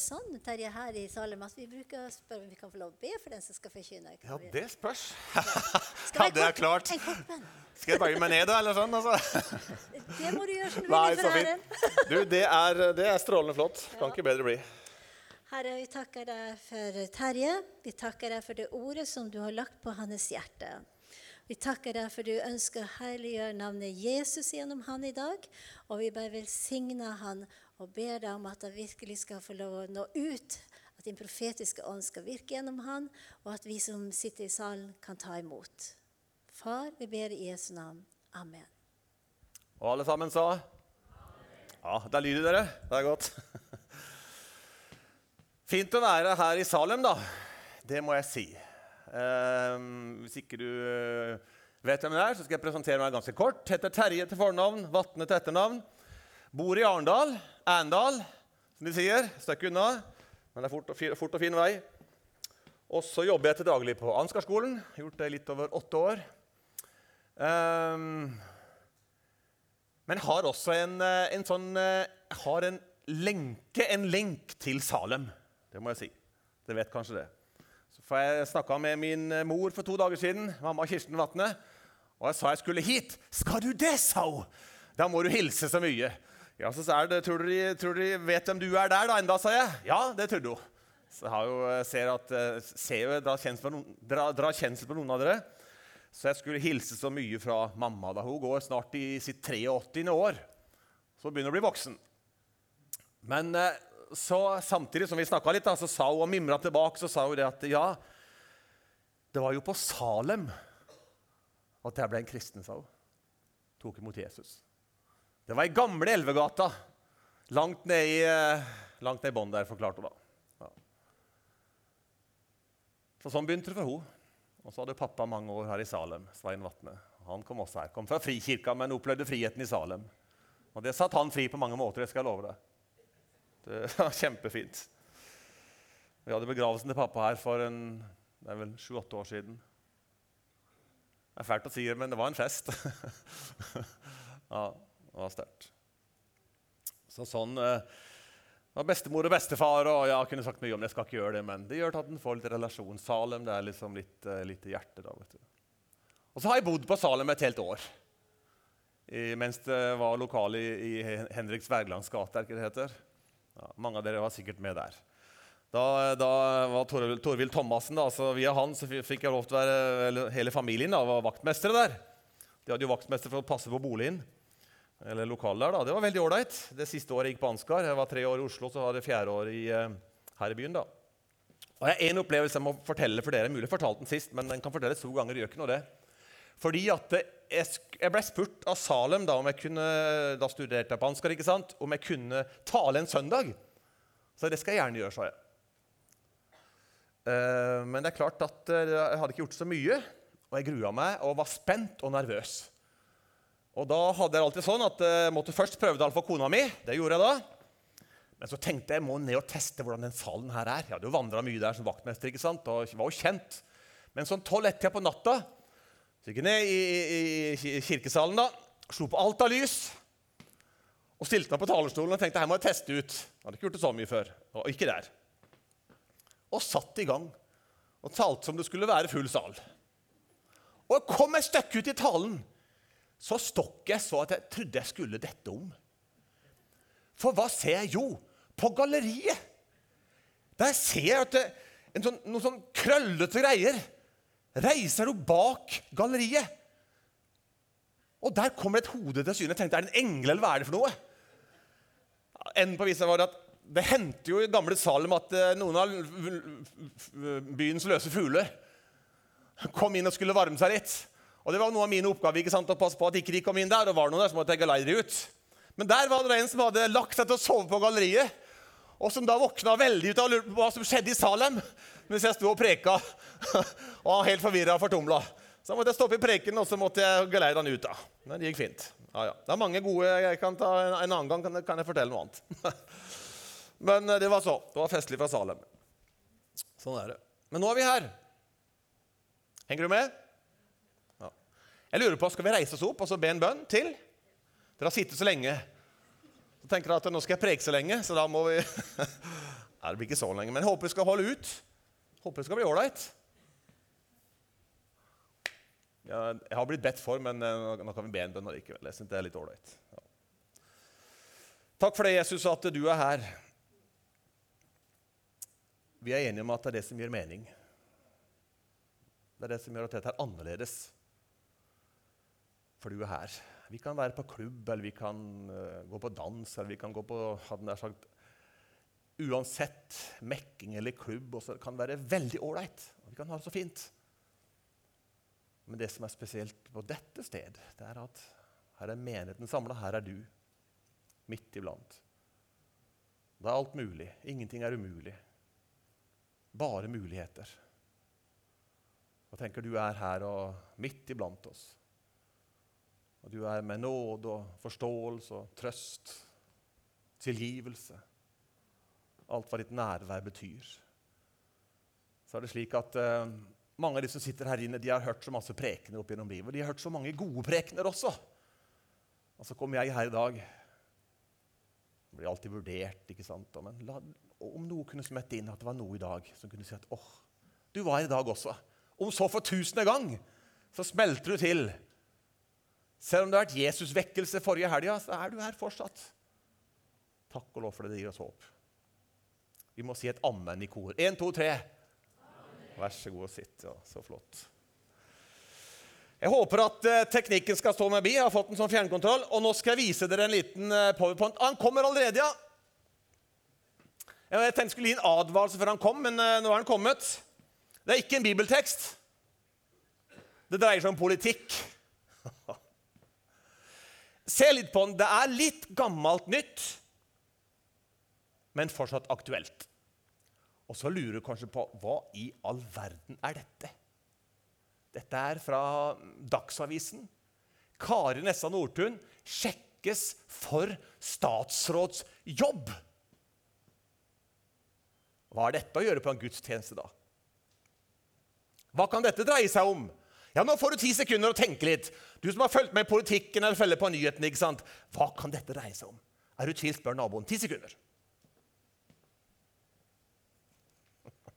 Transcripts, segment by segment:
det sånn Terje, her i Salem at vi bruker å spørre om vi kan få lov å be for den som skal forkynne? Ja, det spørs. Ja, det er klart. En kort bønn. Skal jeg bøye meg ned, da? eller sånn? Altså? Det må du gjøre som du Nei, vil for æren. Du, det er, det er strålende flott. Kan ikke bedre bli. Herre, vi takker deg for Terje. Vi takker deg for det ordet som du har lagt på hans hjerte. Vi takker deg for du ønsker å herliggjøre navnet Jesus gjennom han i dag. Og vi bare velsigner han og ber deg om at han virkelig skal få lov å nå ut. At din profetiske ånd skal virke gjennom han, og at vi som sitter i salen, kan ta imot. Far, vi ber i Jesu navn. Amen. Og alle sammen sa? Ja, det er lyd i dere. Det er godt. Fint å være her i Salem, da. Det må jeg si. Ehm, hvis ikke du eh, vet hvem det er, så skal jeg presentere meg ganske kort. Heter Terje til fornavn, Vatne til etternavn. Bor i Arendal. Arendal, som de sier. Stykke unna. Men det er fort og, fin, fort og fin vei. Og så jobber jeg til daglig på Ansgarskolen. Gjort det litt over åtte år. Um, men har også en, eh, en sånn eh, Har en lenke, en lenk til Salem. Det må jeg si. Det vet kanskje det. Så får jeg snakka med min eh, mor for to dager siden, mamma Kirsten Vatne. Og jeg sa jeg skulle hit. 'Skal du det', sa hun. 'Da må du hilse så mye'. Ja, så er det, tror, dere, tror dere vet hvem du er der, da, enda, sa jeg. Ja, det trodde hun. Så jeg har jo, eh, ser at, eh, ser jo, drar kjensel dra- drar kjensel på noen av dere. Så jeg skulle hilse så mye fra mamma da hun går snart i sitt 83. år. Så begynner hun å bli voksen. Men eh, så samtidig som vi snakka litt, da, så sa hun og mimra tilbake så sa hun det at ja, det var jo på Salem at jeg ble en kristen, sa hun. Tok imot Jesus. Det var i gamle Elvegata. Langt ned i, eh, langt ned i bånn der, forklarte hun da. Ja. Så sånn begynte det for henne. Og så hadde pappa mange år her i Salem. Svein Vatne. Han kom også her. Kom fra Frikirka, men opplevde friheten i Salem. Og det satte han fri på mange måter, det skal jeg love deg. Det var kjempefint. Vi hadde begravelsen til pappa her for en, det er vel sju-åtte år siden. Det er fælt å si det, men det var en fest. ja, det var sterkt. Så sånn eh, var bestemor og bestefar, og jeg kunne sagt mye om det. Jeg skal ikke gjøre det, men det gjør at en får litt relasjon. Salem det er liksom litt, eh, litt hjerte. da, vet du. Og så har jeg bodd på Salem et helt år. I, mens det var lokale i, i Henriks Wergelands gate, ikke det heter? Ja, mange av dere var sikkert med der. Da, da var Tor- Torvild Thomassen, da, så via han så fikk jeg lov til å være hele familien da, var vaktmestere der. De hadde jo vaktmester for å passe på boligen. Eller lokalet der, da. Det var veldig ålreit. Det siste året jeg gikk på Ansgar. Jeg var tre år i Oslo, så var det fjerde år i, eh, her i byen. da. Og jeg har en opplevelse jeg må fortelle for dere. Mulig jeg fortalte den sist, men den kan fortelles to ganger. gjør ikke noe det. Fordi at jeg, jeg ble spurt av Salem da om jeg kunne, da studerte jeg på Ansgar, ikke sant? om jeg kunne tale en søndag. Så det skal jeg gjerne gjøre, sa jeg. Eh, men det er klart at eh, jeg hadde ikke gjort så mye, og jeg grua meg og var spent og nervøs. Og da hadde jeg alltid sånn at jeg måtte først prøve det for kona mi. Det gjorde jeg da. Men så tenkte jeg jeg må ned og teste hvordan den salen her er. Jeg hadde jo vandra mye der som vaktmester ikke sant? og var jo kjent. Men sånn tolv-ett-tida på natta så gikk jeg ned i, i, i kirkesalen, da, slo på alt av lys og stilte meg på talerstolen og tenkte her må jeg teste ut. Jeg hadde ikke gjort det så mye før. Og ikke der. Og satt i gang og talte som det skulle være full sal. Og jeg kom et stykke ut i talen, så stokk jeg så at jeg trodde jeg skulle dette om. For hva ser jeg? Jo, på galleriet. Der ser jeg at det, sånn, noen sånn krøllete greier reiser jo bak galleriet. Og der kommer et hode til syne. Jeg tenkte, er det en engel, eller hva er det for noe? Enden på visa var at det hendte jo i gamle Salem at eh, noen av byens løse fugler kom inn og skulle varme seg litt. Og det var noe av mine oppgaver ikke sant, å passe på at ikke de kom inn der. og var noen der, så måtte jeg geleide de ut. Men der var det en som hadde lagt seg til å sove på galleriet. Og som da våkna veldig ut av å lure på hva som skjedde i Salem. Mens jeg sto og preka og han helt forvirra og fortumla. Så da måtte jeg stoppe i preken og så måtte jeg geleide han ut. da. Men det gikk fint. Ja, ja. Det er mange gode jeg kan ta En, en annen gang kan, kan jeg fortelle noe annet. Men eh, det var så. Det var festlig fra Salem. Sånn er det. Men nå er vi her. Henger du med? Jeg lurer på, Skal vi reise oss opp og så be en bønn til? Dere har sittet så lenge. Så tenker dere at nå skal jeg preke så lenge, så da må vi det blir ikke så lenge, men jeg håper vi skal holde ut. Håper det skal bli ålreit. Ja, jeg har blitt bedt for, men eh, nå kan vi be en bønn likevel. Jeg synes det er litt ålreit. Ja. Takk for det, Jesus, at du er her. Vi er enige om at det er det som gir mening. Det er det som gjør at dette er annerledes. For du er her. Vi kan være på klubb, eller vi kan uh, gå på dans, eller vi kan gå på hadde nær sagt, Uansett mekking eller klubb også, kan være veldig ålreit. Vi kan ha det så fint. Men det som er spesielt på dette sted, det er at her er menigheten samla. Her er du, midt iblant. Det er alt mulig. Ingenting er umulig. Bare muligheter. Og tenker du er her og midt iblant oss. Og du er med nåde og forståelse og trøst, tilgivelse. Alt hva ditt nærvær betyr. Så er det slik at eh, mange av de som sitter her inne, de har hørt så masse prekener opp gjennom livet. De har hørt så mange gode prekener også. Og så kommer jeg her i dag. Det blir alltid vurdert, ikke sant? Men la, om noe kunne smette inn at det var noe i dag som kunne si at åh, du var her i dag også. Om så for tusende gang så smelter du til. Selv om det har vært Jesusvekkelse forrige helga, så er du her fortsatt. Takk og lov for det det gir oss håp. Vi må si et amen i kor. Én, to, tre. Vær så god og sitt. Ja, så flott. Jeg håper at uh, teknikken skal stå meg bi. Jeg har fått en sånn fjernkontroll. Og nå skal jeg vise dere en liten uh, powerpoint. Han kommer allerede, ja! Jeg tenkte jeg skulle gi en advarsel før han kom, men uh, nå er han kommet. Det er ikke en bibeltekst. Det dreier seg om politikk. Se litt på den. Det er litt gammelt nytt, men fortsatt aktuelt. Og så lurer du kanskje på hva i all verden er dette? Dette er fra Dagsavisen. Kari Nessa Nordtun sjekkes for statsrådsjobb. Hva har dette å gjøre på en gudstjeneste, da? Hva kan dette dreie seg om? Ja, Nå får du ti sekunder å tenke litt. Du som har fulgt med i politikken eller følger på nyhetene. ikke sant? Hva kan dette dreie seg om? Er du tvilt, spør naboen. Ti sekunder.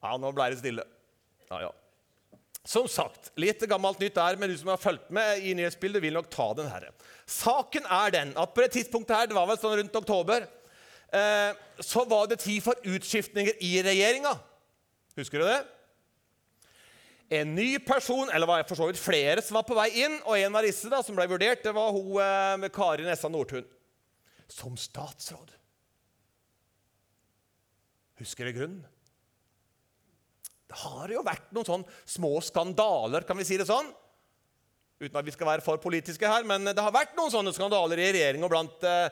Ja, nå ble det stille. Ja, ja. Som sagt, litt gammelt nytt der, men du som har fulgt med i nyhetsbildet, vil nok ta den her. Saken er den at på det tidspunktet her, det var vel sånn rundt oktober, eh, så var det tid for utskiftninger i regjeringa. Husker du det? En ny person, eller var for så vidt flere, som var på vei inn. Og en av disse da, som ble vurdert, det var hun eh, Kari Nessa Nordtun. Som statsråd. Husker du grunnen? Det har jo vært noen sånn små skandaler, kan vi si det sånn? Uten at vi skal være for politiske her, men det har vært noen sånne skandaler i regjering og blant, eh,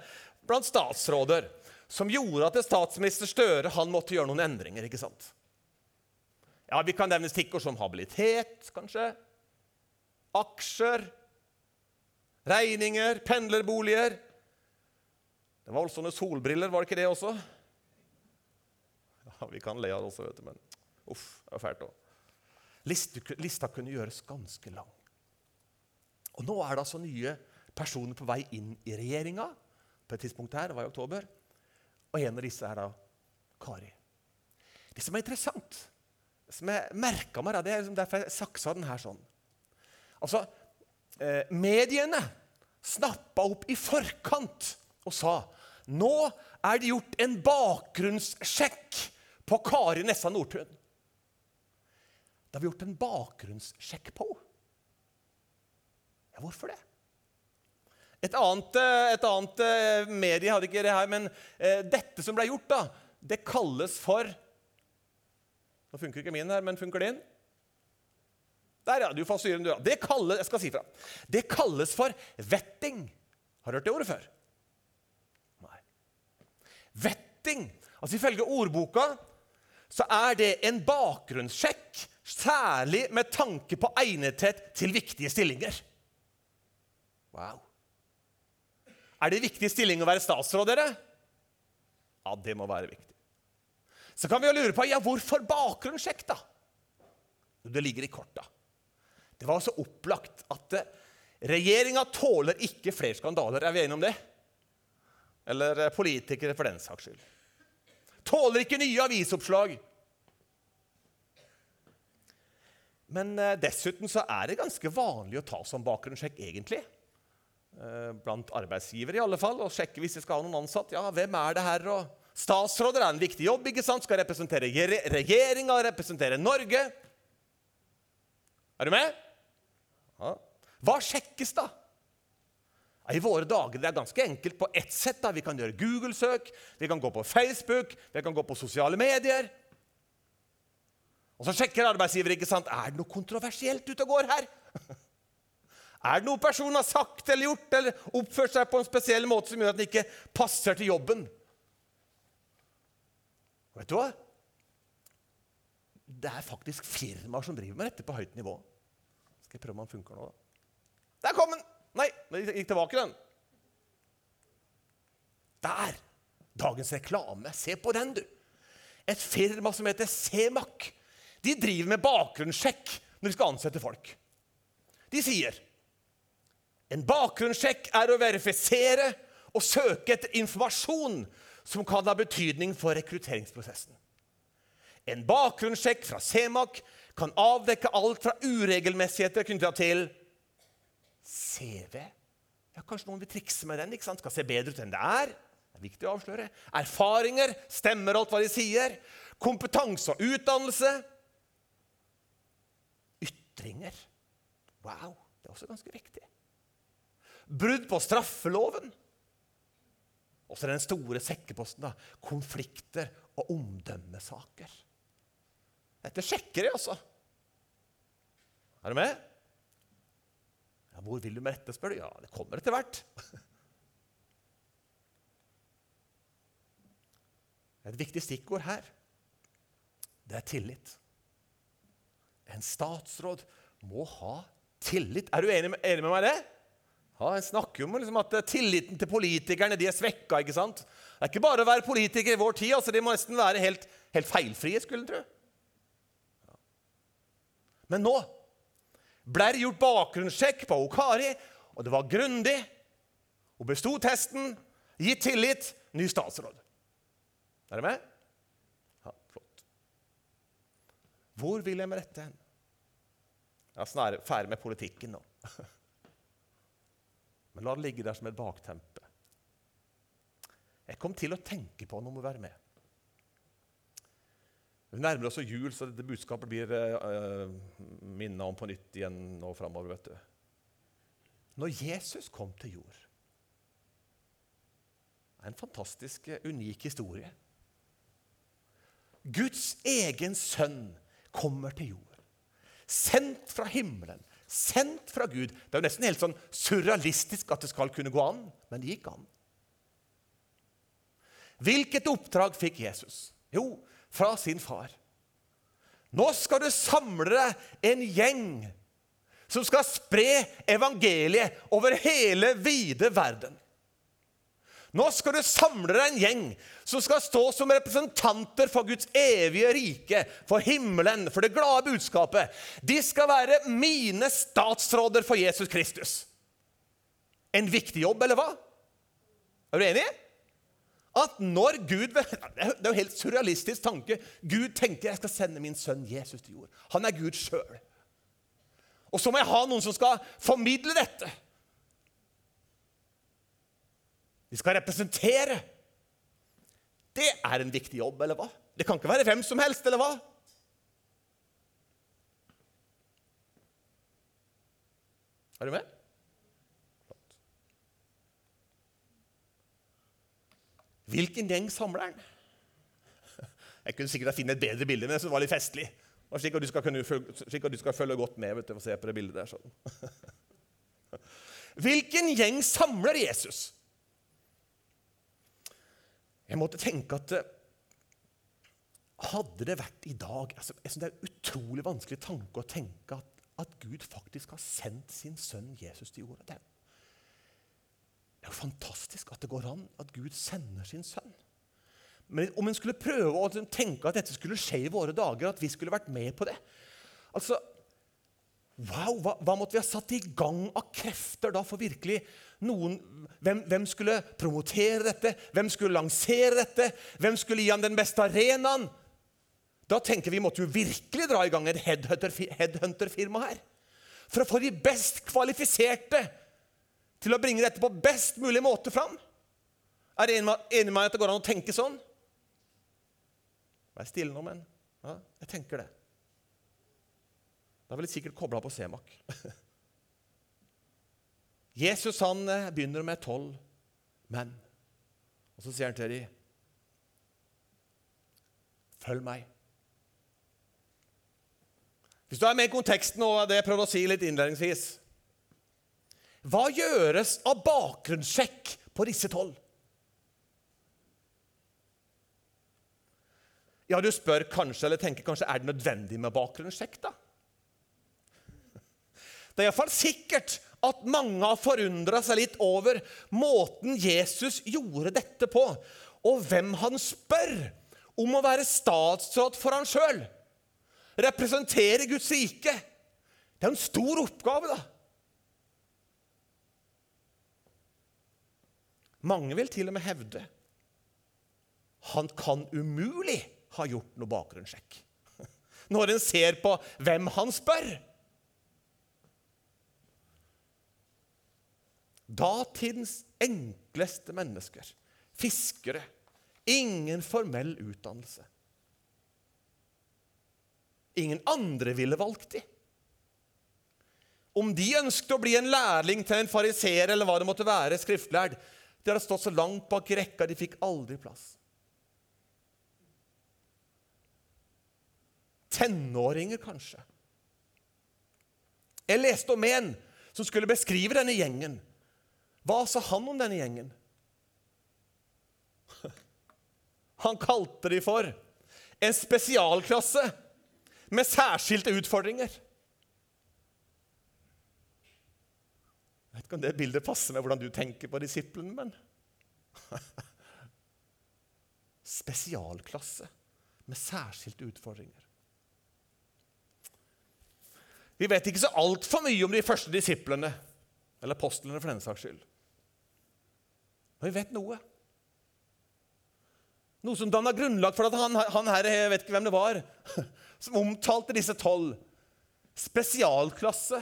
blant statsråder som gjorde at statsminister Støre han måtte gjøre noen endringer. ikke sant? Ja, Vi kan nevne stikkord som habilitet, kanskje. Aksjer. Regninger, pendlerboliger. Det var vel sånne solbriller, var det ikke det også? Ja, Vi kan le av det også, vet du, men Uff, det var fælt òg. Lista, kunne gjøres ganske lang. Og nå er det altså nye personer på vei inn i regjeringa. På et tidspunkt her, det var i oktober. Og en av disse er da Kari. Det som er interessant, som jeg merka meg, det er liksom derfor jeg saksa den her sånn. Altså, eh, Mediene snappa opp i forkant og sa nå er det gjort en bakgrunnssjekk på Kari Nessa Nordtun. Da har vi gjort en bakgrunnssjekk på. Ja, hvorfor det? Et annet, eh, et annet eh, medie hadde ikke det her, men eh, dette som ble gjort, da, det kalles for Nå funker ikke min her, men funker din? Der, ja. Du får styre den, du. Det kalles, jeg skal si fra. Det kalles for vetting. Har du hørt det ordet før? Nei. Vetting. Altså Ifølge ordboka så er det en bakgrunnssjekk Særlig med tanke på egnethet til viktige stillinger. Wow. Er det viktig stilling å være statsråd, dere? Ja, det må være viktig. Så kan vi jo lure på ja, hvorfor bakgrunnssjekk, da? Det ligger i korta. Det var så opplagt at eh, regjeringa tåler ikke flere skandaler. Er vi enige om det? Eller eh, politikere, for den saks skyld. Tåler ikke nye avisoppslag. Men eh, dessuten så er det ganske vanlig å ta som bakgrunnssjekk, egentlig. Blant arbeidsgivere, i alle fall. Og sjekke hvis de skal ha noen ansatt. Ja, hvem er det her? Og statsråder er en viktig jobb. ikke sant? Skal representere regjeringa, representere Norge. Er du med? Ja. Hva sjekkes, da? I våre dager det er ganske enkelt på ett sett. da. Vi kan gjøre Google-søk, vi kan gå på Facebook, vi kan gå på sosiale medier. Og så sjekker arbeidsgiver ikke sant, er det noe kontroversielt ute og går her. Er det noe personen har sagt eller gjort eller oppført seg på en spesiell måte som gjør at den ikke passer til jobben? Vet du hva? Det er faktisk firmaer som driver med dette på høyt nivå. Skal jeg prøve om den funker nå, da? Der kom den! Nei, den gikk tilbake, den. Der! Dagens reklame. Se på den, du. Et firma som heter Semak. De driver med bakgrunnssjekk når de skal ansette folk. De sier en bakgrunnssjekk er å verifisere og søke etter informasjon som kan ha betydning for rekrutteringsprosessen. En bakgrunnssjekk fra Semak kan avdekke alt fra uregelmessigheter knytta til CV. Ja, Kanskje noen vil trikse med den. ikke sant? Skal se bedre ut enn det er. Det er viktig å avsløre. Erfaringer. Stemmer alt hva de sier. Kompetanse og utdannelse. Ytringer. Wow, det er også ganske viktig. Brudd på straffeloven. Og så den store sekkeposten. da, Konflikter og omdømmesaker. Dette sjekker de, altså. Er du med? Ja, hvor vil du med dette, spør du? Ja, det kommer etter hvert. Et viktig stikkord her, det er tillit. En statsråd må ha tillit. Er du enig med, enig med meg i det? Ja, Jeg snakker jo om liksom at tilliten til politikerne de er svekka. ikke sant? Det er ikke bare å være politiker i vår tid. altså De må nesten være helt, helt feilfrie, skulle en tro. Ja. Men nå ble det gjort bakgrunnssjekk på Okari, og det var grundig. Hun besto testen, gitt tillit, ny statsråd. Er dere med? Ja, flott. Hvor vil jeg med dette hen? Jeg er snarere ferdig med politikken nå. Men la det ligge der som et baktempe. Jeg kom til å tenke på han om å være med. Vi nærmer oss jul, så dette budskapet blir uh, minnet om på nytt igjen nå framover. vet du. Når Jesus kom til jord Det er en fantastisk, eh, unik historie. Guds egen sønn kommer til jord. Sendt fra himmelen, sendt fra Gud. Det er jo nesten helt sånn surrealistisk at det skal kunne gå an, men det gikk an. Hvilket oppdrag fikk Jesus? Jo, fra sin far. Nå skal du samle deg en gjeng som skal spre evangeliet over hele vide verden. Nå skal du samle deg en gjeng som skal stå som representanter for Guds evige rike, for himmelen, for det glade budskapet. De skal være mine statsråder for Jesus Kristus. En viktig jobb, eller hva? Er du enig? at når Gud Det er jo en helt surrealistisk tanke. Gud tenker jeg skal sende min sønn Jesus til jord. Han er Gud sjøl. Og så må jeg ha noen som skal formidle dette. De skal representere. Det er en viktig jobb, eller hva? Det kan ikke være hvem som helst, eller hva? Er du med? Hvilken gjeng samler han? Jeg kunne sikkert finne et bedre bilde, men det var litt festlig. Og slik at du skal, kunne, slik at du skal følge godt med vet du, og se på det bildet der. sånn. Hvilken gjeng samler Jesus? Jeg måtte tenke at eh, hadde det vært i dag altså, jeg synes Det er en utrolig vanskelig tanke å tenke at, at Gud faktisk har sendt sin sønn Jesus til jorda. Det det er jo fantastisk at det går an at Gud sender sin sønn. Men om en skulle prøve å tenke at dette skulle skje i våre dager, at vi skulle vært med på det Altså, Wow, hva, hva, måtte vi ha satt i gang av krefter da for virkelig noen hvem, hvem, skulle promotere dette? Hvem skulle lansere dette? Hvem skulle gi ham den beste arenaen? Da tenker vi måtte jo virkelig dra i gang et headhunter-firma her. For å få de best kvalifiserte til å bringe dette på best mulig måte fram. Er du enig med meg at det går an å tenke sånn? Vær stille nå, men ja, jeg tenker det. Da ville de sikkert kobla på Semak. Jesus han eh, begynner med tolv menn. Og så sier han til dem, 'Følg meg'. Hvis du er med i konteksten og det jeg prøvde å si litt innledningsvis Hva gjøres av bakgrunnssjekk på disse tolv? Ja, du spør kanskje, eller tenker kanskje, er det nødvendig med bakgrunnssjekk, da? Det er iallfall sikkert at mange har forundra seg litt over måten Jesus gjorde dette på, og hvem han spør om å være statsråd for han sjøl. Representere Guds rike. Det er en stor oppgave, da. Mange vil til og med hevde han kan umulig ha gjort noe bakgrunnssjekk. Når en ser på hvem han spør. Datidens enkleste mennesker, fiskere, ingen formell utdannelse. Ingen andre ville valgt de. Om de ønsket å bli en lærling til en fariseer eller hva det måtte være, skriftlærd, de hadde stått så langt bak rekka, de fikk aldri plass. Tenåringer, kanskje. Jeg leste om en som skulle beskrive denne gjengen. Hva sa han om denne gjengen? Han kalte de for en spesialklasse med særskilte utfordringer. Jeg vet ikke om det bildet passer med hvordan du tenker på disiplene, men Spesialklasse med særskilte utfordringer. Vi vet ikke så altfor mye om de første disiplene, eller apostlene for den saks skyld. Men vi vet noe. Noe som danna grunnlag for at han, han, her Jeg vet ikke hvem det var. Som omtalte disse tolv. Spesialklasse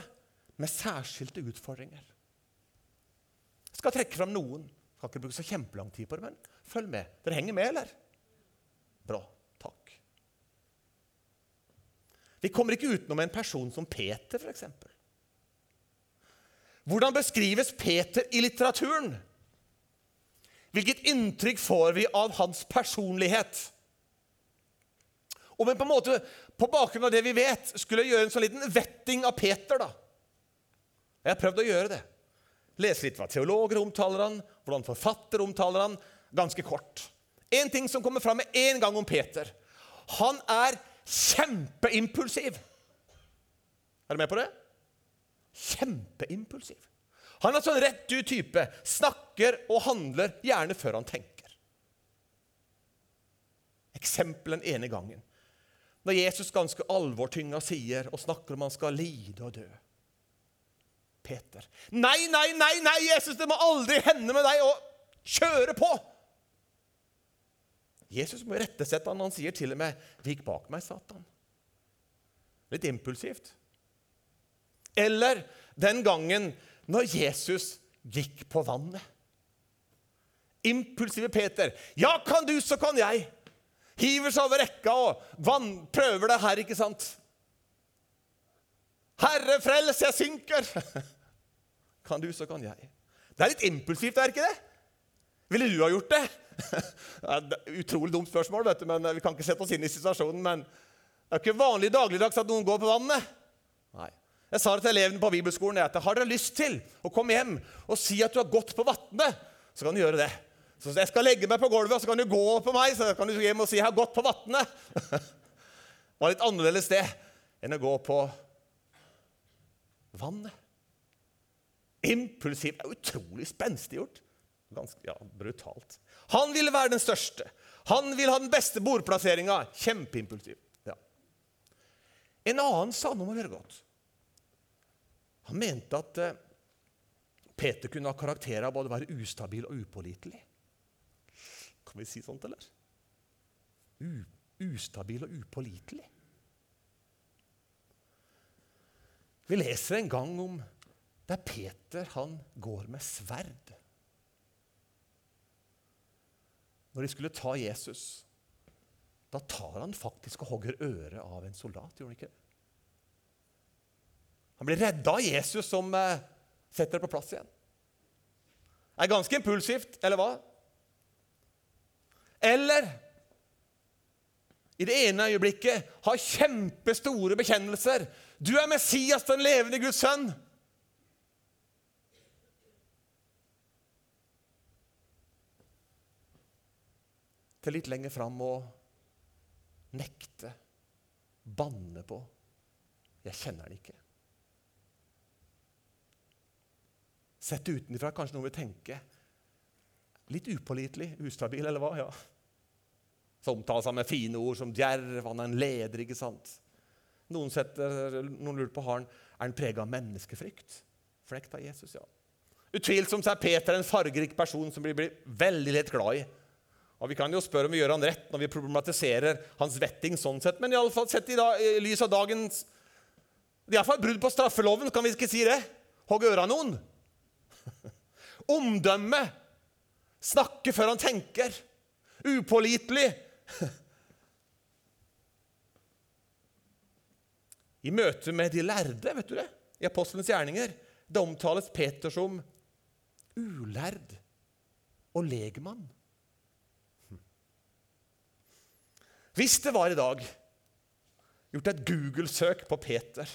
med særskilte utfordringer. Jeg skal trekke fram noen. Jeg skal ikke bruke så kjempelang tid på det, men følg med. Dere henger med, eller? Bra. Takk. Vi kommer ikke utenom en person som Peter, f.eks. Hvordan beskrives Peter i litteraturen? Hvilket inntrykk får vi av hans personlighet? Om en på en måte, på bakgrunn av det vi vet, skulle gjøre en sånn liten vetting av Peter da. Jeg har prøvd å gjøre det. Lese litt hva teologer omtaler han, hvordan forfatter omtaler han. Ganske kort. En ting som kommer fram med en gang om Peter. Han er kjempeimpulsiv. Er du med på det? Kjempeimpulsiv. Han er sånn rett ut type. Snakker og handler gjerne før han tenker. Eksempel den ene gangen. Når Jesus ganske alvortynga sier og snakker om han skal lide og dø. Peter. Nei, nei, nei, nei, Jesus, det må aldri hende med deg å kjøre på! Jesus må rettesette han, han sier til og med 'Vik bak meg, Satan'. Litt impulsivt. Eller den gangen når Jesus gikk på vannet. Impulsive Peter. 'Ja, kan du, så kan jeg.' Hiver seg over rekka og vann, prøver det her, ikke sant? 'Herre, frels, jeg synker.' Kan du, så kan jeg. Det er litt impulsivt, er ikke det? Ville du ha gjort det? det er utrolig dumt spørsmål, vet du, men vi kan ikke sette oss inn i situasjonen. Men det er ikke vanlig dagligdags at noen går på vannet. Nei. Jeg sa det til elevene på bibelskolen at har dere lyst til å komme hjem og si at du har gått på vannet, så kan du gjøre det. Så jeg skal legge meg på gulvet, og så kan du gå på meg. Så kan du hjem og si 'jeg har gått på vannet'. det var litt annerledes det enn å gå på vannet. Impulsivt er utrolig spenstiggjort. Ganske ja, brutalt. Han ville være den største. Han ville ha den beste bordplasseringa. Kjempeimpulsiv. Ja. En annen sa noe må gjøre godt. Han mente at eh, Peter kunne ha karakter av både å være ustabil og upålitelig. Kan vi si sånt, eller? U ustabil og upålitelig. Vi leser en gang om der Peter han går med sverd. Når de skulle ta Jesus, da tar han faktisk og hogger øret av en soldat. gjorde han ikke det? Han blir redda av Jesus, som eh, setter det på plass igjen. Det er ganske impulsivt, eller hva? Eller i det ene øyeblikket har kjempestore bekjennelser. 'Du er Messias, den levende Guds sønn.' Til litt lenger fram å nekte, banne på 'Jeg kjenner det ikke'. Sett utenfra kanskje noen vil tenke litt upålitelig, ustabil, eller hva? ja. Så omtales han med fine ord som djerv, han er en leder. ikke sant? Noen, setter, noen lurer på har han, er han prega av menneskefrykt. Flekt av Jesus, ja. Utvilsomt er Peter en fargerik person som vi blir veldig lett glad i. Og Vi kan jo spørre om vi gjør han rett når vi problematiserer hans vetting. sånn sett, Men i alle fall sett i, dag, i lys av dagens iallfall brudd på straffeloven, kan vi ikke si det? Hogg øra noen. Omdømme. Snakke før han tenker. Upålitelig. I møte med de lærde, vet du det, i apostelens gjerninger, det omtales Peter som ulærd og legmann. Hvis det var i dag gjort et Google-søk på Peter,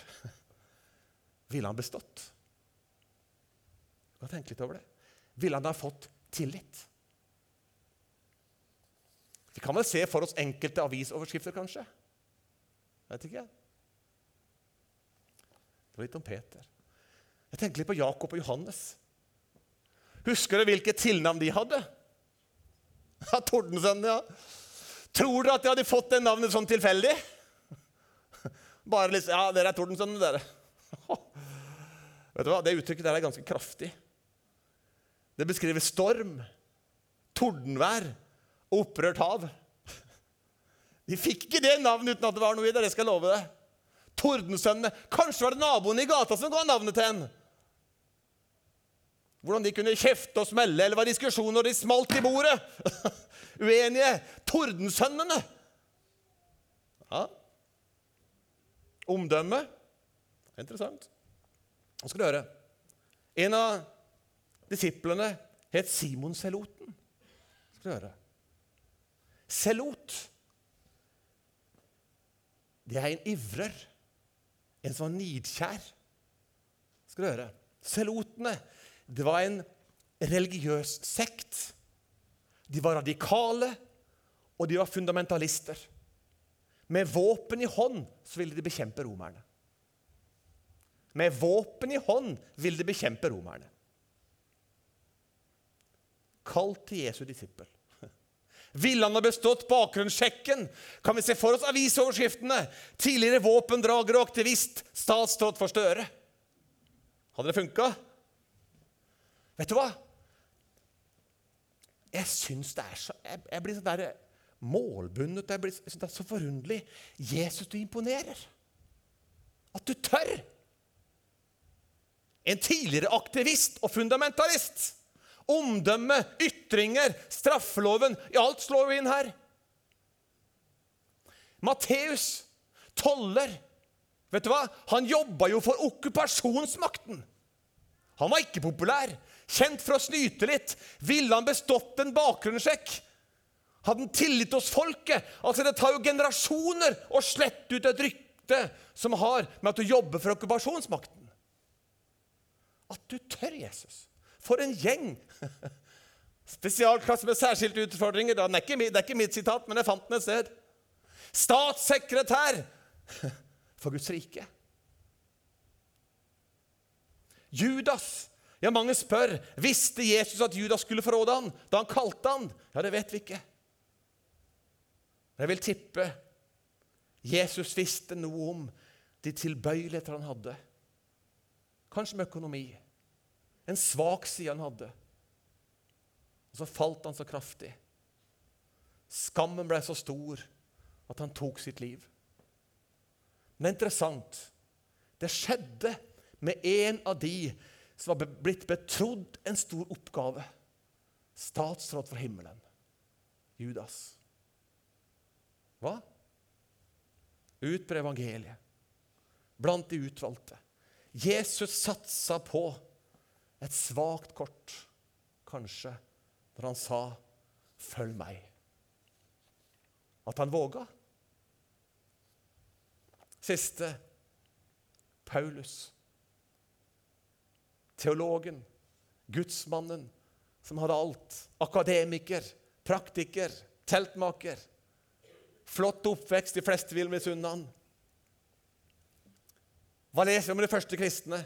ville han bestått? Du kan litt over det. Ville han ha fått tillit? Vi kan vel se for oss enkelte avisoverskrifter, kanskje. Vet ikke. Det var litt om Peter. Jeg tenker litt på Jakob og Johannes. Husker du hvilket tilnavn de hadde? Ja, Tordensønnen, ja. Tror dere at de hadde fått det navnet sånn tilfeldig? Bare liksom Ja, dere er Tordensønnene, dere. Vet du hva? Det uttrykket der er ganske kraftig. Det beskriver storm, tordenvær opprørt hav. De fikk ikke det navnet uten at det var noe i det. det skal jeg love deg. Tordensønnene. Kanskje var det naboen i gata som ga navnet til en. Hvordan de kunne kjefte og smelle, eller var diskusjoner når de smalt i bordet. Uenige. Tordensønnene. Ja. Omdømme. Interessant. Nå skal du høre. En av disiplene het Simon Seloten. Skal du høre. Selot. Det er en ivrer. En som var nidkjær. Skal du høre. Selotene det var en religiøs sekt. De var radikale, og de var fundamentalister. Med våpen i hånd så ville de bekjempe romerne. Med våpen i hånd ville de bekjempe romerne. Kalt til Jesu disippel. Ville han ha bestått bakgrunnssjekken? Kan vi se for oss avisoverskriftene? Tidligere våpendrager og aktivist, statsråd for Støre. Hadde det funka? Vet du hva? Jeg syns det er så Jeg, jeg blir sånn der målbundet. Jeg blir, det er så forunderlig. Jesus, du imponerer. At du tør. En tidligere aktivist og fundamentalist. Omdømme, ytringer, straffeloven I Alt slår jo inn her. Matteus, toller Vet du hva? Han jobba jo for okkupasjonsmakten. Han var ikke populær. Kjent for å snyte litt. Ville han bestått en bakgrunnssjekk? Hadde han tillit hos folket? Altså, Det tar jo generasjoner å slette ut et rykte som har med at du jobber for okkupasjonsmakten. At du tør, Jesus. For en gjeng! Spesialklasse med særskilte utfordringer. Det er, ikke, det er ikke mitt sitat, men jeg fant den et sted. Statssekretær for Guds rike. Judas. Ja, Mange spør visste Jesus at Judas skulle forråde han da han kalte han. Ja, det vet vi ikke. Jeg vil tippe Jesus visste noe om de tilbøyeligheter han hadde. kanskje med økonomi. En svak side han hadde. Og så falt han så kraftig. Skammen ble så stor at han tok sitt liv. Men er interessant det skjedde med en av de som var blitt betrodd en stor oppgave. Statsråd for himmelen. Judas. Hva? Utbre evangeliet. Blant de utvalgte. Jesus satsa på et svakt kort, kanskje, når han sa 'følg meg'. At han våga. Siste Paulus. Teologen, gudsmannen som hadde alt. Akademiker, praktiker, teltmaker. Flott oppvekst, de fleste vil misunne han. Hva leser vi om de første kristne?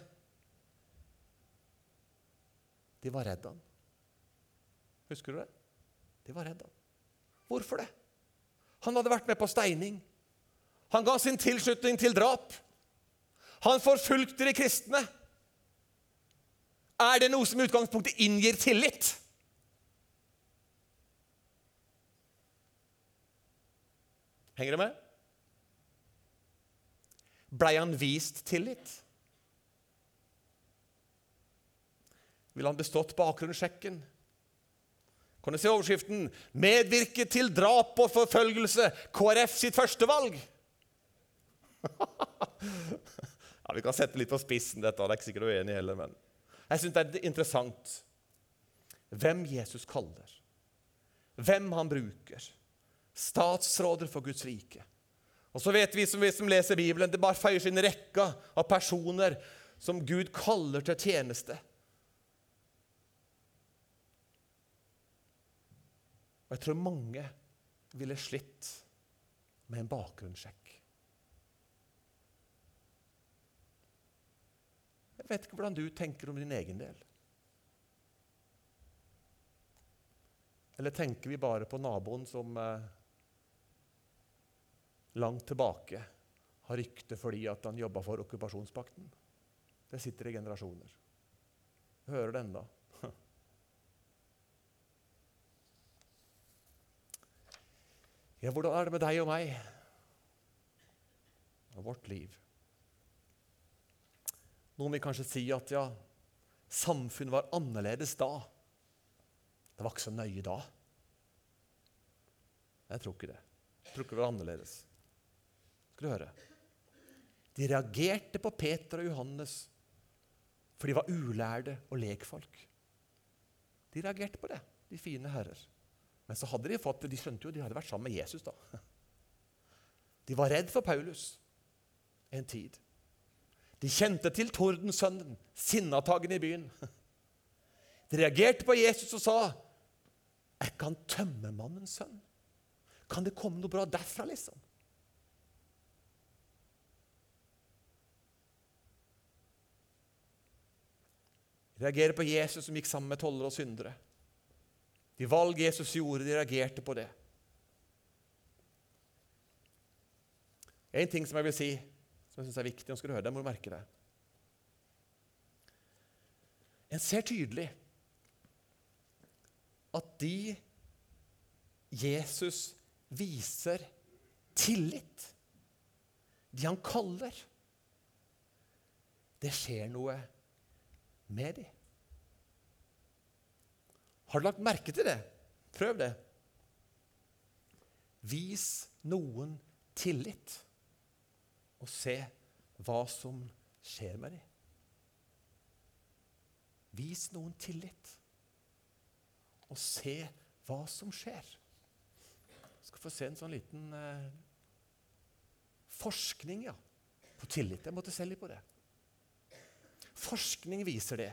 De var redd han. Husker du det? De var redd han. Hvorfor det? Han hadde vært med på steining. Han ga sin tilslutning til drap. Han forfulgte de kristne. Er det noe som i utgangspunktet inngir tillit? Henger det med? Blei han vist tillit? Ville han bestått bakgrunnssjekken? Kan du se overskriften 'Medvirke til drap og forfølgelse'. KrF sitt førstevalg. ja, Vi kan sette litt på spissen dette, det er ikke sikkert du er enig heller, men jeg syns det er interessant hvem Jesus kaller, hvem han bruker. Statsråder for Guds rike. Og så vet vi som, vi som leser Bibelen, det bare føyer sin rekke av personer som Gud kaller til tjeneste. Og jeg tror mange ville slitt med en bakgrunnssjekk. Jeg vet ikke hvordan du tenker om din egen del. Eller tenker vi bare på naboen som eh, langt tilbake har rykte fordi at han jobba for okkupasjonspakten? Det sitter i generasjoner. Jeg hører det enda. Ja, hvordan er det med deg og meg og vårt liv? Noen vil kanskje si at ja, samfunnet var annerledes da. Det var ikke så nøye da. Jeg tror ikke det. Jeg tror ikke det var annerledes. Skal du høre. De reagerte på Peter og Johannes for de var ulærde og lekfolk. De reagerte på det, de fine herrer. Men så hadde de fått, de skjønte jo de hadde vært sammen med Jesus. da. De var redd for Paulus en tid. De kjente til tordensønnen, sinnatagen i byen. De reagerte på Jesus og sa, 'Er ikke han tømmermannens sønn?' Kan det komme noe bra derfra, liksom? Reagerer på Jesus som gikk sammen med tollere og syndere. De valg Jesus gjorde, de reagerte på det. En ting som jeg vil si, som jeg syns er viktig, nå skal du høre det, må du merke det. En ser tydelig at de Jesus viser tillit, de han kaller, det skjer noe med dem. Har du lagt merke til det? Prøv det. Vis noen tillit, og se hva som skjer med dem. Vis noen tillit, og se hva som skjer. Jeg skal få se en sånn liten eh, forskning ja, på tillit. Jeg måtte se litt på det. Forskning viser det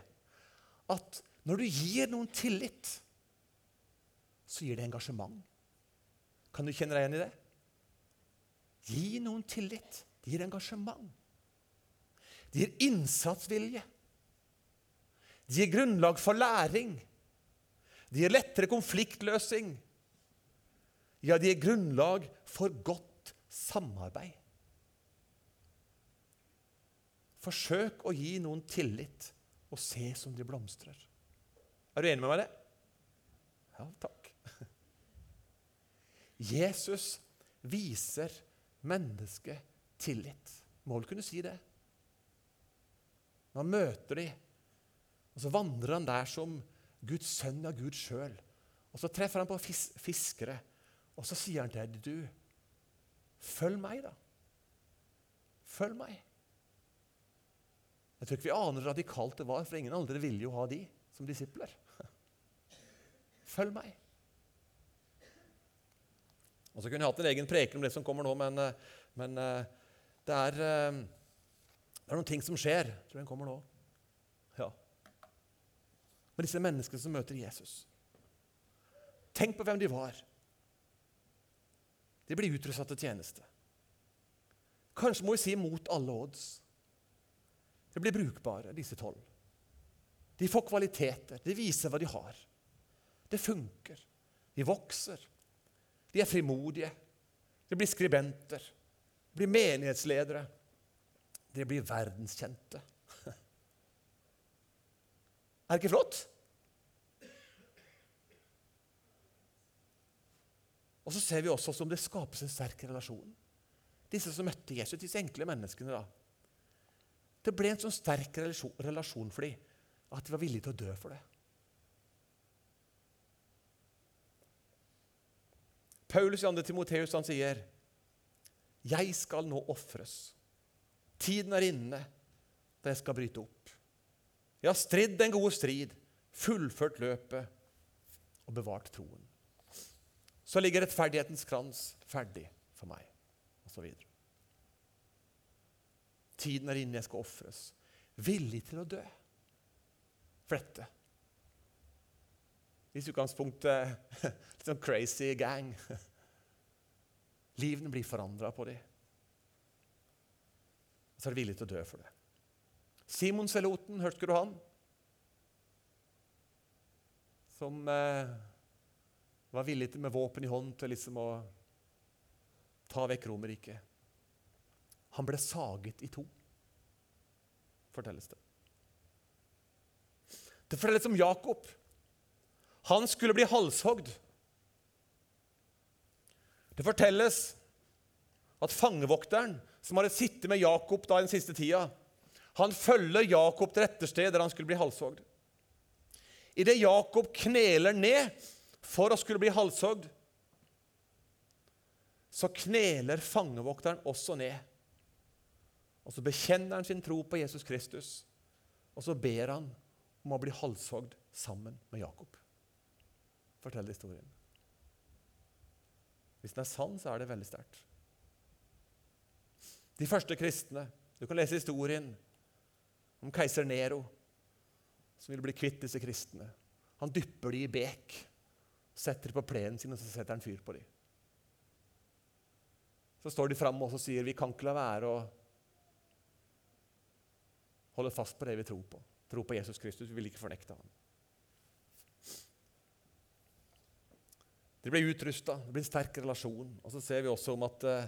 at når du gir noen tillit, så gir det engasjement. Kan du kjenne deg igjen i det? Gi noen tillit. Det gir engasjement. Det gir innsatsvilje. Det gir grunnlag for læring. Det gir lettere konfliktløsing. Ja, det gir grunnlag for godt samarbeid. Forsøk å gi noen tillit og se som de blomstrer. Er du enig med meg i det? Ja, takk. Jesus viser mennesket tillit. Må vel kunne si det. Når han møter dem, og så vandrer han der som Guds sønn av Gud sjøl. Og så treffer han på fis fiskere, og så sier han til dem, du, følg meg, da. Følg meg. Jeg tror ikke vi aner radikalt det var, for ingen andre ville jo ha de som disipler. Følg meg. Og Så kunne jeg hatt en egen preken om det som kommer nå, men, eh, men eh, det, er, eh, det, er, noen ting som skjer. Jeg tror den kommer nå. Ja. Med disse menneskene som møter Jesus. Tenk på hvem de var. De blir utrusta til tjeneste. Kanskje må vi si mot alle odds. De blir brukbare, disse tolv. De får kvaliteter. De viser hva de har. Det funker. De vokser. De er frimodige. De blir skribenter. De blir menighetsledere. De blir verdenskjente. Er det ikke flott? Og så ser vi også som det skapes en sterk relasjon. Disse som møtte Jesus, disse enkle menneskene. da. Det ble en sånn sterk relasjon for dem at de var villige til å dø for det. Paulus i 2. Timoteus han sier, 'Jeg skal nå ofres. Tiden er inne da jeg skal bryte opp.' 'Jeg har stridd den gode strid, fullført løpet og bevart troen.' Så ligger rettferdighetens krans ferdig for meg, osv. Tiden er inne, jeg skal ofres. Villig til å dø for dette. I utgangspunktet litt sånn crazy gang. Livene blir forandra på dem. Så er de villige til å dø for det. Simon Seloten, hørte du han? Som eh, var villig til med våpen i hånd til liksom å ta vekk Romerriket. Han ble saget i to, fortelles det. Det fortelles om Jakob. Han skulle bli halshogd. Det fortelles at fangevokteren som hadde sittet med Jakob da den siste tida, han følger Jakob til rette sted der han skulle bli halshogd. Idet Jakob kneler ned for å skulle bli halshogd, så kneler fangevokteren også ned. Og så bekjenner han sin tro på Jesus Kristus, og så ber han om å bli halshogd sammen med Jakob. Fortell historien. Hvis den er sann, så er det veldig sterkt. De første kristne Du kan lese historien om keiser Nero, som ville bli kvitt disse kristne. Han dypper de i bek, setter de på plenen sin, og så setter han fyr på dem. Så står de fram og sier vi kan ikke la være å holde fast på det vi tror på. Tro på Jesus Kristus. Vi vil ikke fornekte ham. De ble utrusta, det ble en sterk relasjon. Og så ser vi også om at uh,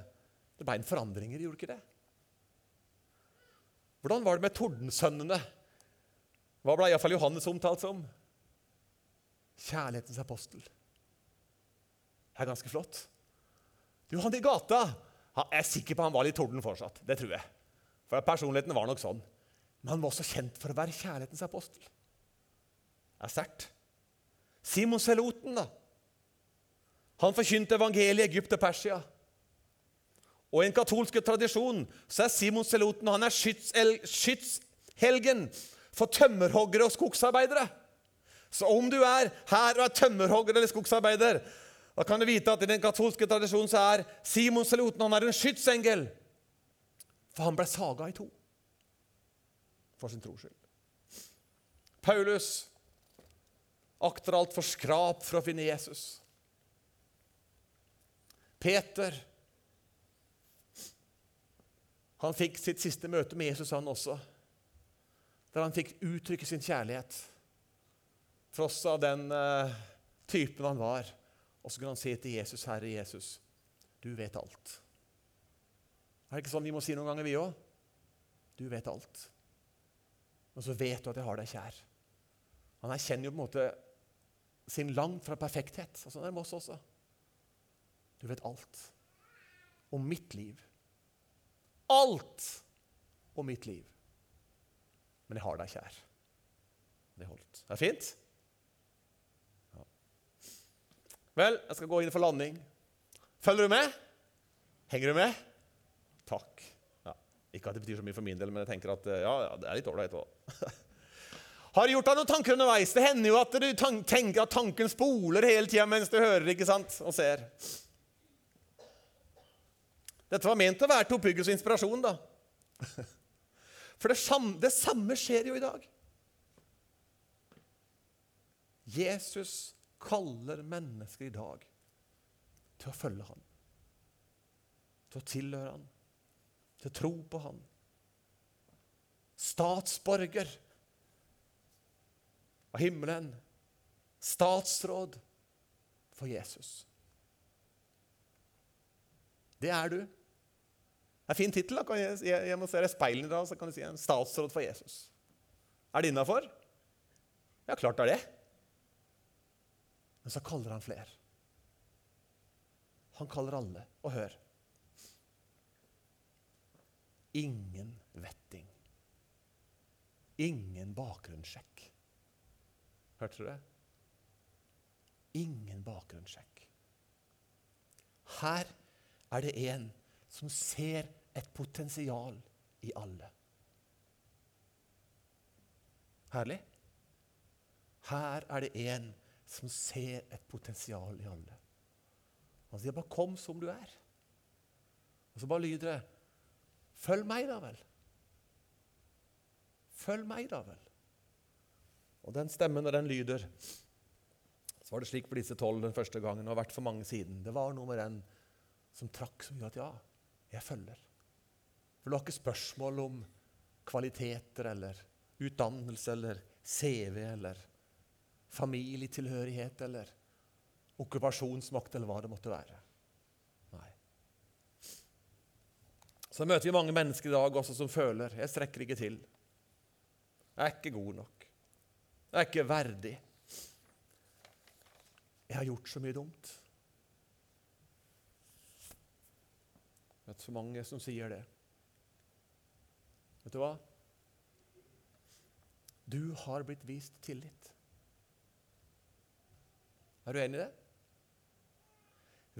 det ble en forandringer, gjorde ikke det? Hvordan var det med tordensønnene? Hva ble iallfall Johannes omtalt som? Kjærlighetens apostel. Det er ganske flott. Du, han i gata Jeg er sikker på han var litt torden fortsatt. Det tror jeg. For personligheten var nok sånn. Men han var også kjent for å være kjærlighetens apostel. Det er sterkt. Simon Seloten, da. Han forkynte evangeliet i Egypt og Persia. Og I en katolsk tradisjon så er Simon Seloten han er skytshelgen for tømmerhoggere og skogsarbeidere. Så om du er her og er tømmerhogger eller skogsarbeider, da kan du vite at i den katolske tradisjonen så er Simon Seloten han er en skytsengel. For han ble saga i to for sin tros skyld. Paulus akter alt for skrap for å finne Jesus. Peter han fikk sitt siste møte med Jesus, han også, der han fikk uttrykke sin kjærlighet. Tross av den uh, typen han var. Og så kunne han si til Jesus, 'Herre Jesus, du vet alt'. Er det ikke sånn vi må si noen ganger, vi òg? Du vet alt. Og så vet du at jeg har deg kjær. Han erkjenner jo på en måte sin langt fra perfekthet. Og sånn er det med oss også. Du vet alt om mitt liv. Alt om mitt liv. Men jeg har deg kjær. Det holdt. Det er fint? Ja. Vel, jeg skal gå inn for landing. Følger du med? Henger du med? Takk. Ja. Ikke at det betyr så mye for min del, men jeg tenker at ja, ja det er litt ålreit òg. Har du gjort deg noen tanker underveis? Det hender jo at du tenker at tanken spoler hele tida mens du hører ikke sant? og ser. Dette var ment å være til oppbyggelse og inspirasjon, da. For det samme, det samme skjer jo i dag. Jesus kaller mennesker i dag til å følge ham, til å tilhøre ham, til å tro på ham. Statsborger av himmelen. Statsråd for Jesus. Det er du. Det er en fin tittel. Jeg, må se deg i speilet i dag, så kan du si en statsråd for Jesus. Er det innafor? Ja, klart det er det. Men så kaller han flere. Han kaller alle. Og hør Ingen vetting. Ingen bakgrunnssjekk. Hørte du det? Ingen bakgrunnssjekk. Her er det en som ser et potensial i alle. Herlig. Her er det en som ser et potensial i alle. Han sier bare 'kom som du er'. Og så bare lyder det 'Følg meg, da vel'. Følg meg, da vel. Og den stemmen, når den lyder Så var det slik for disse tolv den første gangen, og har vært for mange siden. Det var nummer den som trakk som gjorde at ja, jeg følger. For det var ikke spørsmål om kvaliteter eller utdannelse eller CV eller familietilhørighet eller okkupasjonsmakt eller hva det måtte være. Nei. Så møter vi mange mennesker i dag også som føler jeg strekker ikke til. Jeg er ikke god nok. Jeg er ikke verdig. Jeg har gjort så mye dumt. Det er så mange som sier det. Vet du hva? Du har blitt vist tillit. Er du enig i det?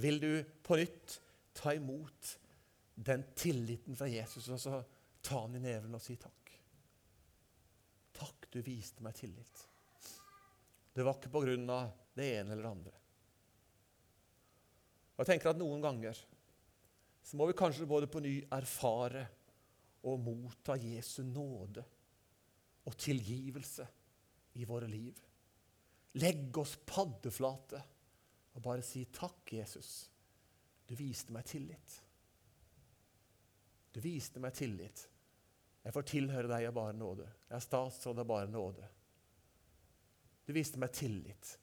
Vil du på nytt ta imot den tilliten fra Jesus og så ta den i neven og si takk? Takk, du viste meg tillit. Det var ikke på grunn av det ene eller det andre. Og jeg tenker at noen ganger så må vi kanskje både på ny erfare og motta Jesu nåde og tilgivelse i våre liv. Legge oss paddeflate og bare si takk, Jesus. Du viste meg tillit. Du viste meg tillit. Jeg får tilhøre deg av bare nåde. Jeg er statsråd av bare nåde. Du viste meg tillit.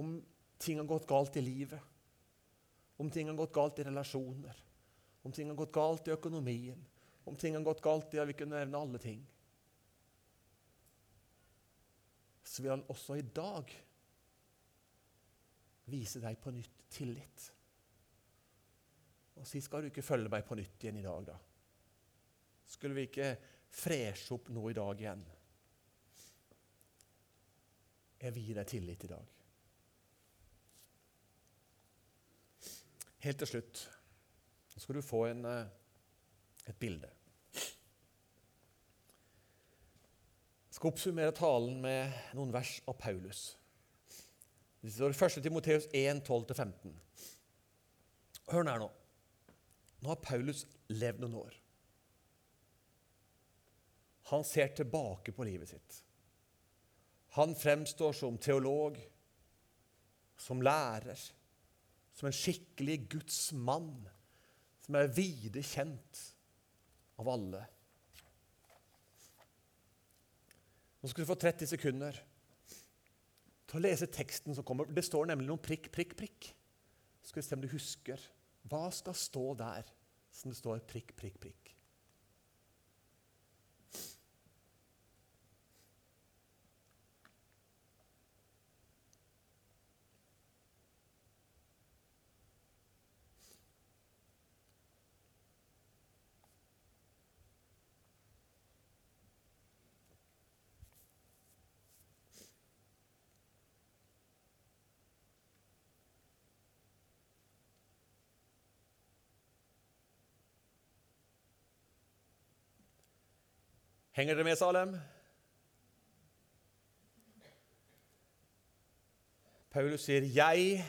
Om ting har gått galt i livet, om ting har gått galt i relasjoner, om ting har gått galt i økonomien, om ting har gått galt i ja, Vi kunne nevne alle ting. Så vil han også i dag vise deg på nytt tillit. Og si skal du ikke følge meg på nytt igjen i dag, da? Skulle vi ikke freshe opp noe i dag igjen? Jeg vil gi deg tillit i dag. Helt til slutt så skal du få en, eh, et bilde. Jeg skal oppsummere talen med noen vers av Paulus. Det står 1. Timoteus 1, 12-15. Hør her nå. Nå har Paulus levd noen år. Han ser tilbake på livet sitt. Han fremstår som teolog, som lærer, som en skikkelig Guds mann som er vide kjent av alle. Nå skal du få 30 sekunder til å lese teksten som kommer. Det står nemlig noen prikk, prikk, prikk. Så skal vi se om du husker. Hva skal stå der som det står prikk, prikk, prikk? Henger dere med, Salem? Paulus sier, 'Jeg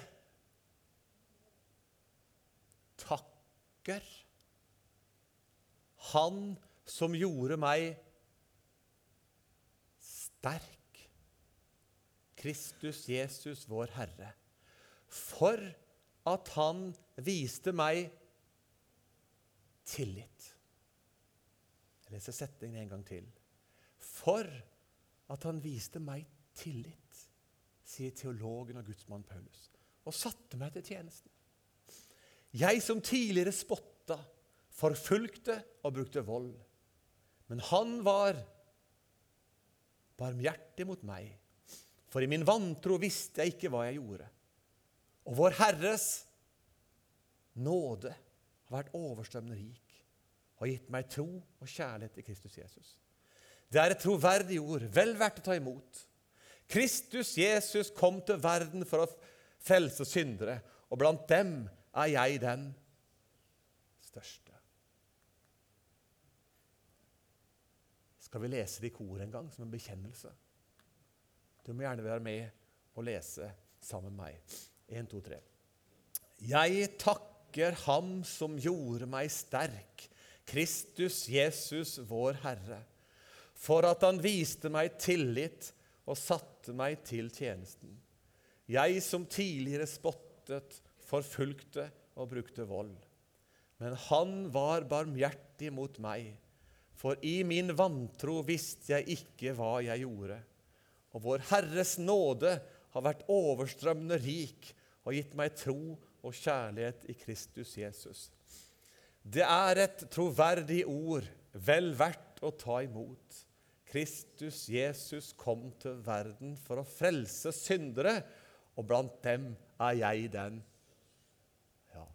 takker Han som gjorde meg sterk, Kristus Jesus, vår Herre, for at Han viste meg tillit. Jeg leser setningen en gang til. For at han viste meg tillit, sier teologen og gudsmann Paulus, og satte meg til tjenesten. Jeg som tidligere spotta, forfulgte og brukte vold. Men han var barmhjertig mot meg, for i min vantro visste jeg ikke hva jeg gjorde. Og vår Herres nåde har vært overstrømmende rik og gitt meg tro og kjærlighet til Kristus Jesus. Det er et troverdig ord, vel verdt å ta imot. Kristus Jesus kom til verden for å frelse syndere, og blant dem er jeg den største. Skal vi lese det i kor en gang, som en bekjennelse? Du må gjerne være med og lese sammen med meg. 1, 2, 3. Jeg takker Ham som gjorde meg sterk, Kristus Jesus, vår Herre, for at Han viste meg tillit og satte meg til tjenesten. Jeg som tidligere spottet, forfulgte og brukte vold. Men Han var barmhjertig mot meg, for i min vantro visste jeg ikke hva jeg gjorde. Og Vår Herres nåde har vært overstrømmende rik og gitt meg tro og kjærlighet i Kristus Jesus. Det er et troverdig ord, vel verdt å ta imot. Kristus Jesus kom til verden for å frelse syndere, og blant dem er jeg den. Ja.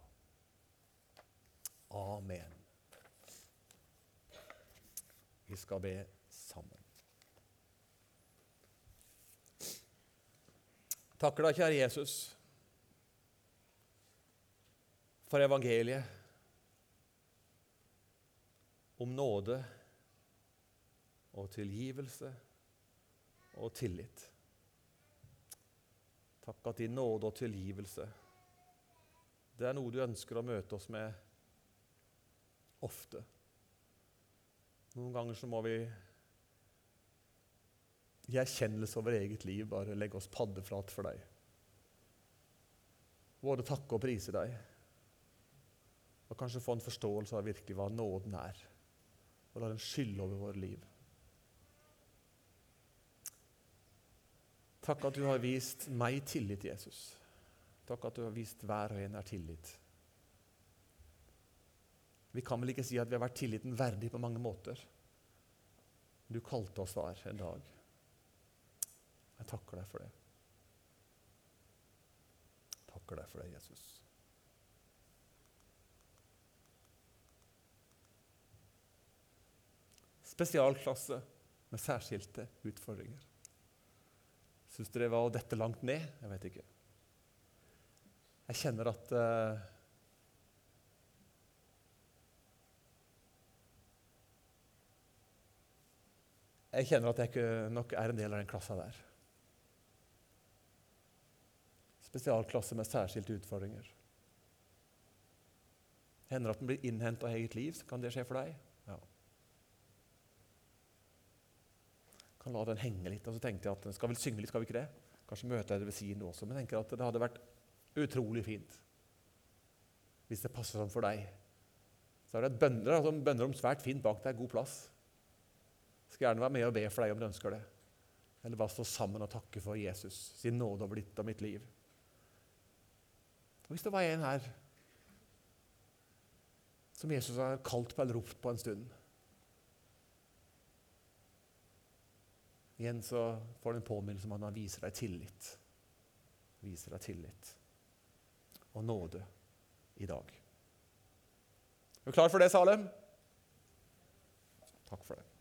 Amen. Vi skal be sammen. Takker deg, kjære Jesus, for evangeliet om nåde og tilgivelse og tillit. Takk at din nåde og tilgivelse det er noe du ønsker å møte oss med ofte. Noen ganger så må vi i erkjennelse over eget liv bare legge oss paddeflat for deg. Både takke og prise deg. Og kanskje få en forståelse av virkelig hva nåden er. Og la den skylle over våre liv. Takk at du har vist meg tillit, Jesus. Takk at du har vist hver og en er tillit. Vi kan vel ikke si at vi har vært tilliten verdig på mange måter. Du kalte oss hver en dag. Jeg takker deg for det. Takker deg for det, Jesus. Spesialklasse med særskilte utfordringer. Syns dere det var å dette langt ned? Jeg vet ikke. Jeg kjenner at uh, Jeg kjenner at jeg ikke nok er en del av den klassa der. Spesialklasse med særskilte utfordringer. Hender at den blir innhenta av eget liv. så Kan det skje for deg? Ja. Kan la den henge litt. Og så tenkte jeg at den skal vel synge litt, skal vi ikke det? Kanskje møte jeg det ved siden også. Men jeg tenker at det hadde vært utrolig fint hvis det passer sånn for deg. Så er det et bønner, altså bønner om svært fint bak deg, god plass. Skal gjerne være med og be for deg om du ønsker det. Eller bare stå sammen og takke for Jesus sin nåde over ditt og mitt liv. Og Hvis det var en her som Jesus har kalt på eller ropt på en stund Igjen så får du en påminnelse om at han viser deg tillit. Viser deg tillit og nåde i dag. Er du klar for det, Salem? Takk for det.